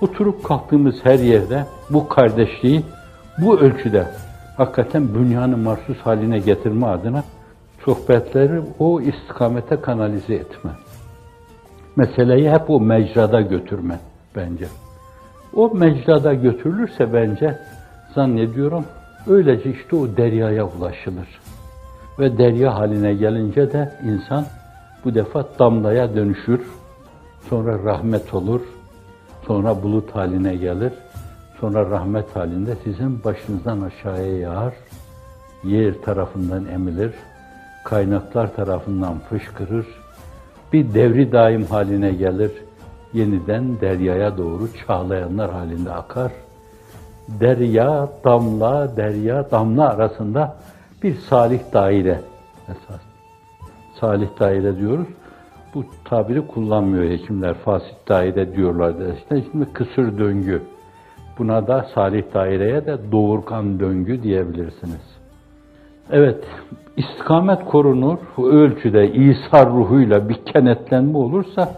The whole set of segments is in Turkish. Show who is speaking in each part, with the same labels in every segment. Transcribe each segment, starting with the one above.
Speaker 1: Oturup kalktığımız her yerde bu kardeşliği bu ölçüde hakikaten dünyanın mahsus haline getirme adına sohbetleri o istikamete kanalize etme. Meseleyi hep o mecrada götürme bence. O mecrada götürülürse bence zannediyorum öylece işte o deryaya ulaşılır. Ve derya haline gelince de insan bu defa damlaya dönüşür, sonra rahmet olur, sonra bulut haline gelir, sonra rahmet halinde sizin başınızdan aşağıya yağar, yer tarafından emilir, kaynaklar tarafından fışkırır, bir devri daim haline gelir, yeniden deryaya doğru çağlayanlar halinde akar. Derya, damla, derya, damla arasında bir salih daire esas. Salih daire diyoruz. Bu tabiri kullanmıyor hekimler. Fasit daire diyorlar. İşte şimdi kısır döngü. Buna da salih daireye de doğurgan döngü diyebilirsiniz. Evet, istikamet korunur. Bu ölçüde İsa ruhuyla bir kenetlenme olursa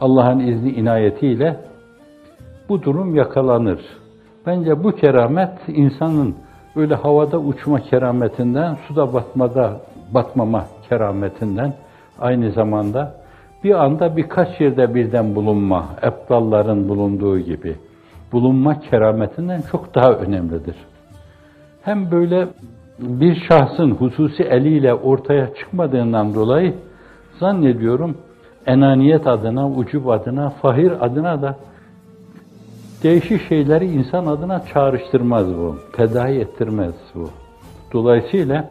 Speaker 1: Allah'ın izni inayetiyle bu durum yakalanır. Bence bu keramet insanın öyle havada uçma kerametinden, suda batmada batmama kerametinden aynı zamanda bir anda birkaç yerde birden bulunma, eptalların bulunduğu gibi bulunma kerametinden çok daha önemlidir. Hem böyle bir şahsın hususi eliyle ortaya çıkmadığından dolayı zannediyorum enaniyet adına, ucub adına, fahir adına da değişik şeyleri insan adına çağrıştırmaz bu, tedavi ettirmez bu. Dolayısıyla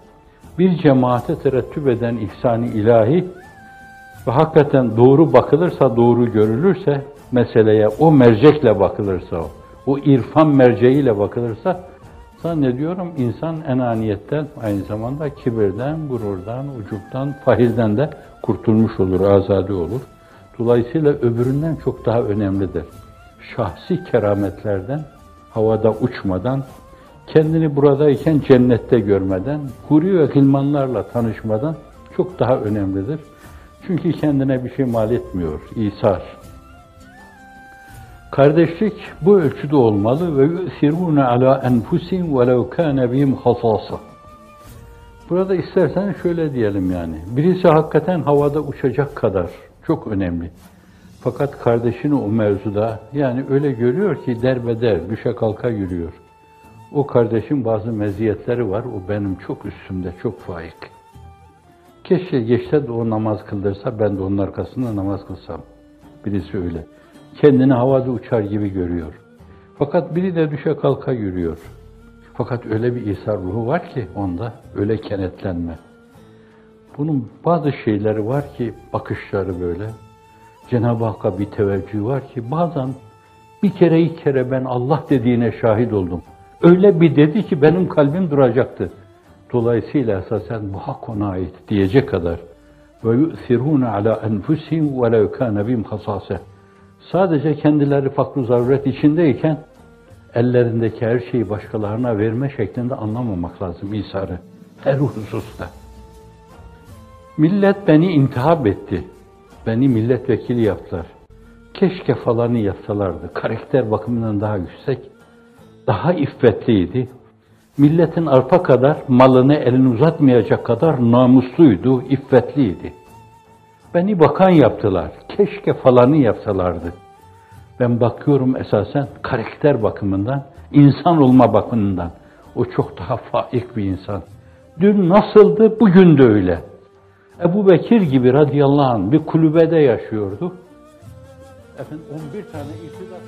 Speaker 1: bir cemaate terettüp eden ihsani ilahi ve hakikaten doğru bakılırsa, doğru görülürse meseleye, o mercekle bakılırsa, o, irfan merceğiyle bakılırsa zannediyorum insan enaniyetten, aynı zamanda kibirden, gururdan, ucuptan, fahirden de kurtulmuş olur, azade olur. Dolayısıyla öbüründen çok daha önemlidir. Şahsi kerametlerden, havada uçmadan, kendini buradayken cennette görmeden, huri ve gılmanlarla tanışmadan çok daha önemlidir. Çünkü kendine bir şey mal etmiyor, İsar. Kardeşlik bu ölçüde olmalı ve yusirune ala enfusihim velev kana bihim hasasa. Burada isterseniz şöyle diyelim yani. Birisi hakikaten havada uçacak kadar çok önemli. Fakat kardeşini o mevzuda yani öyle görüyor ki derbeder, düşe kalka yürüyor. O kardeşin bazı meziyetleri var, o benim çok üstümde, çok faik. Keşke geçse de o namaz kıldırsa, ben de onun arkasında namaz kılsam. Birisi öyle. Kendini havada uçar gibi görüyor. Fakat biri de düşe kalka yürüyor. Fakat öyle bir İsa ruhu var ki onda, öyle kenetlenme. Bunun bazı şeyleri var ki, bakışları böyle. Cenab-ı Hakk'a bir teveccüh var ki, bazen bir kere iki kere ben Allah dediğine şahit oldum. Öyle bir dedi ki benim kalbim duracaktı. Dolayısıyla esasen bu hak ona ait diyecek kadar. Ve yu'thirûne alâ enfusihim ve lev kâne bim. Sadece kendileri fakru zaruret içindeyken ellerindeki her şeyi başkalarına verme şeklinde anlamamak lazım İsa'yı. Her hususta. Millet beni intihap etti. Beni milletvekili yaptılar. Keşke falanı yapsalardı. Karakter bakımından daha yüksek, daha iffetliydi. Milletin arpa kadar malını elini uzatmayacak kadar namusluydu, iffetliydi. Beni bakan yaptılar. Keşke falanı yapsalardı. Ben bakıyorum esasen karakter bakımından, insan olma bakımından. O çok daha faik bir insan. Dün nasıldı, bugün de öyle. Ebu Bekir gibi radıyallahu anh bir kulübede yaşıyordu. Efendim 11 tane iktidar